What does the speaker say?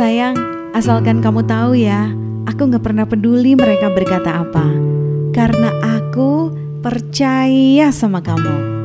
sayang, asalkan kamu tahu ya, aku gak pernah peduli mereka berkata apa. Karena aku percaya sama kamu.